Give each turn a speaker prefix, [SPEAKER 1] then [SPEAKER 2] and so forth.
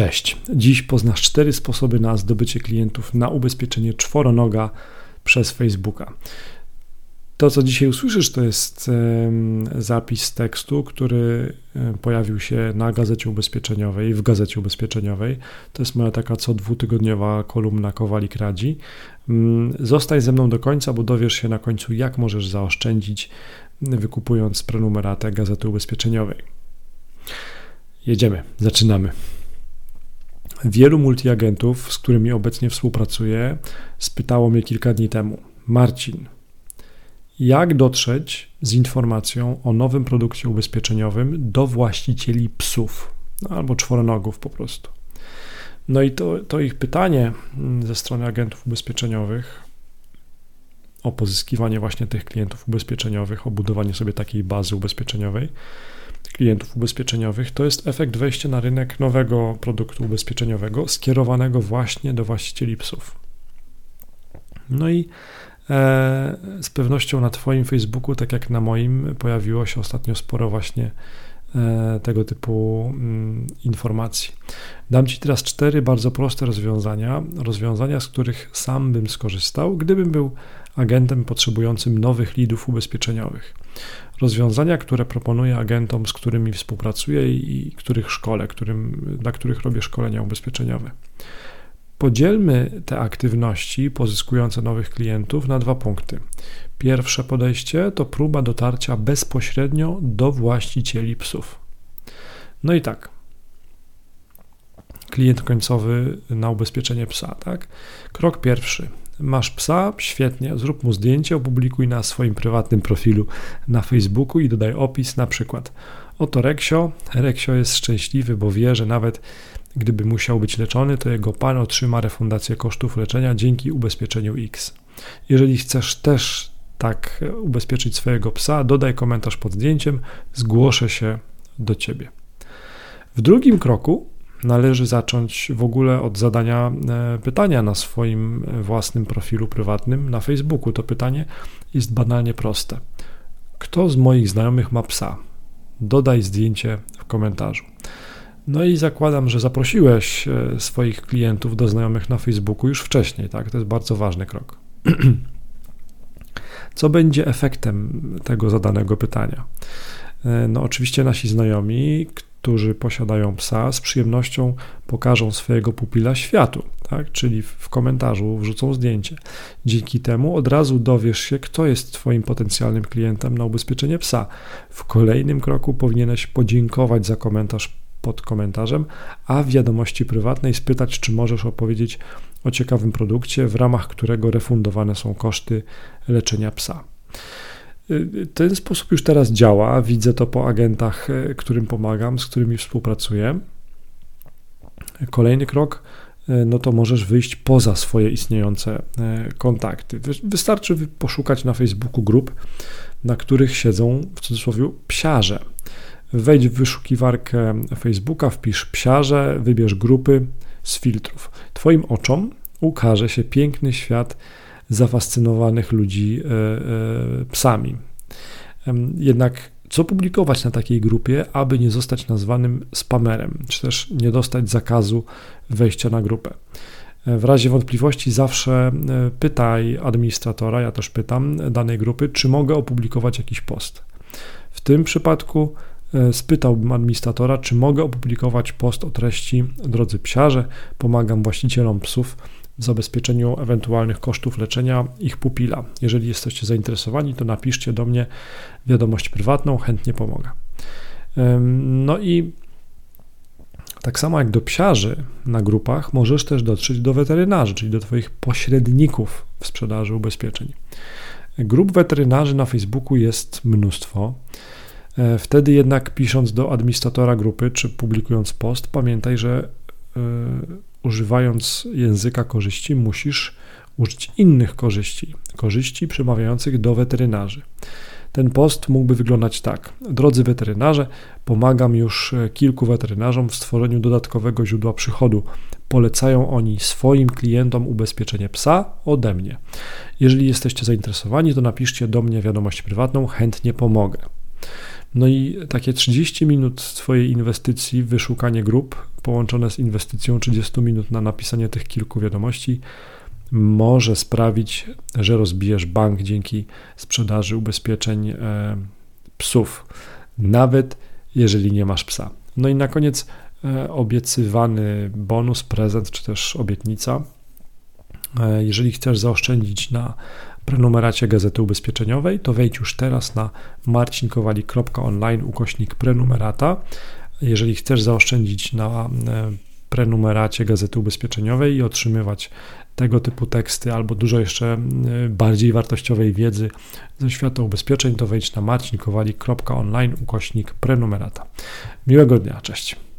[SPEAKER 1] Cześć. Dziś poznasz cztery sposoby na zdobycie klientów na ubezpieczenie czworonoga przez Facebooka. To, co dzisiaj usłyszysz, to jest zapis tekstu, który pojawił się na gazecie ubezpieczeniowej, w gazecie ubezpieczeniowej. To jest moja taka co dwutygodniowa kolumna Kowalik Radzi. Mm, zostań ze mną do końca, bo dowiesz się na końcu, jak możesz zaoszczędzić, wykupując prenumeratę gazety ubezpieczeniowej. Jedziemy, zaczynamy. Wielu multiagentów, z którymi obecnie współpracuję, spytało mnie kilka dni temu: Marcin, jak dotrzeć z informacją o nowym produkcie ubezpieczeniowym do właścicieli psów? No, albo czworonogów po prostu? No i to, to ich pytanie mm, ze strony agentów ubezpieczeniowych o pozyskiwanie właśnie tych klientów ubezpieczeniowych, o budowanie sobie takiej bazy ubezpieczeniowej klientów ubezpieczeniowych, to jest efekt wejścia na rynek nowego produktu ubezpieczeniowego skierowanego właśnie do właścicieli psów. No i e, z pewnością na Twoim Facebooku, tak jak na moim, pojawiło się ostatnio sporo właśnie tego typu mm, informacji. Dam Ci teraz cztery bardzo proste rozwiązania, rozwiązania, z których sam bym skorzystał, gdybym był agentem potrzebującym nowych lidów ubezpieczeniowych rozwiązania, które proponuję agentom, z którymi współpracuję i których szkole, którym, dla których robię szkolenia ubezpieczeniowe. Podzielmy te aktywności pozyskujące nowych klientów na dwa punkty. Pierwsze podejście to próba dotarcia bezpośrednio do właścicieli psów. No i tak. Klient końcowy na ubezpieczenie psa, tak? Krok pierwszy. Masz psa? Świetnie, zrób mu zdjęcie, opublikuj na swoim prywatnym profilu na Facebooku i dodaj opis na przykład. Oto Reksio. Reksio jest szczęśliwy, bo wie, że nawet gdyby musiał być leczony, to jego pan otrzyma refundację kosztów leczenia dzięki ubezpieczeniu X. Jeżeli chcesz też tak ubezpieczyć swojego psa, dodaj komentarz pod zdjęciem, zgłoszę się do ciebie. W drugim kroku należy zacząć w ogóle od zadania e, pytania na swoim własnym profilu prywatnym na Facebooku. To pytanie jest banalnie proste. Kto z moich znajomych ma psa? Dodaj zdjęcie w komentarzu. No i zakładam, że zaprosiłeś e, swoich klientów do znajomych na Facebooku już wcześniej, tak? To jest bardzo ważny krok. Co będzie efektem tego zadanego pytania? E, no, oczywiście nasi znajomi, którzy posiadają psa, z przyjemnością pokażą swojego pupila światu, tak? czyli w komentarzu wrzucą zdjęcie. Dzięki temu od razu dowiesz się, kto jest Twoim potencjalnym klientem na ubezpieczenie psa. W kolejnym kroku powinieneś podziękować za komentarz pod komentarzem, a w wiadomości prywatnej spytać, czy możesz opowiedzieć o ciekawym produkcie, w ramach którego refundowane są koszty leczenia psa. Ten sposób już teraz działa. Widzę to po agentach, e, którym pomagam, z którymi współpracuję. Kolejny krok, e, no to możesz wyjść poza swoje istniejące kontakty. Wystarczy poszukać na Facebooku grup, na których siedzą w cudzysłowie psiarze. Wejdź w wyszukiwarkę Facebooka, wpisz psiarze, wybierz grupy z filtrów. Twoim oczom ukaże się piękny świat zafascynowanych ludzi e, e, psami. Jednak co publikować na takiej grupie, aby nie zostać nazwanym spamerem, czy też nie dostać zakazu wejścia na grupę? E, w razie wątpliwości zawsze pytaj administratora, ja też pytam danej grupy, czy mogę opublikować jakiś post. W tym przypadku spytałbym administratora, czy mogę opublikować post o treści Drodzy psiarze, pomagam właścicielom psów w zabezpieczeniu ewentualnych kosztów leczenia ich pupila. Jeżeli jesteście zainteresowani, to napiszcie do mnie wiadomość prywatną, chętnie pomogę. No i tak samo jak do psiarzy na grupach, możesz też dotrzeć do weterynarzy, czyli do Twoich pośredników w sprzedaży ubezpieczeń. Grup weterynarzy na Facebooku jest mnóstwo. E, wtedy jednak pisząc do administratora grupy czy publikując post, pamiętaj, że e, używając języka korzyści, musisz użyć innych korzyści, korzyści przemawiających do weterynarzy. Ten post mógłby wyglądać tak. Drodzy weterynarze, pomagam już kilku weterynarzom w stworzeniu dodatkowego źródła przychodu. Polecają oni swoim klientom ubezpieczenie psa ode mnie. Jeżeli jesteście zainteresowani, to napiszcie do mnie wiadomość prywatną, chętnie pomogę. No i takie 30 minut Twojej inwestycji, wyszukanie grup, połączone z inwestycją 30 minut na napisanie tych kilku wiadomości, może sprawić, że rozbijesz bank dzięki sprzedaży ubezpieczeń e, psów, nawet jeżeli nie masz psa. No i na koniec e, obiecywany bonus, prezent czy też obietnica. E, jeżeli chcesz zaoszczędzić na prenumeracie Gazety Ubezpieczeniowej, to wejdź już teraz na marcinkowali.online ukośnik prenumerata. Jeżeli chcesz zaoszczędzić na prenumeracie Gazety Ubezpieczeniowej i otrzymywać tego typu teksty albo dużo jeszcze bardziej wartościowej wiedzy ze świata ubezpieczeń, to wejdź na marcinkowali.online ukośnik prenumerata. Miłego dnia, cześć.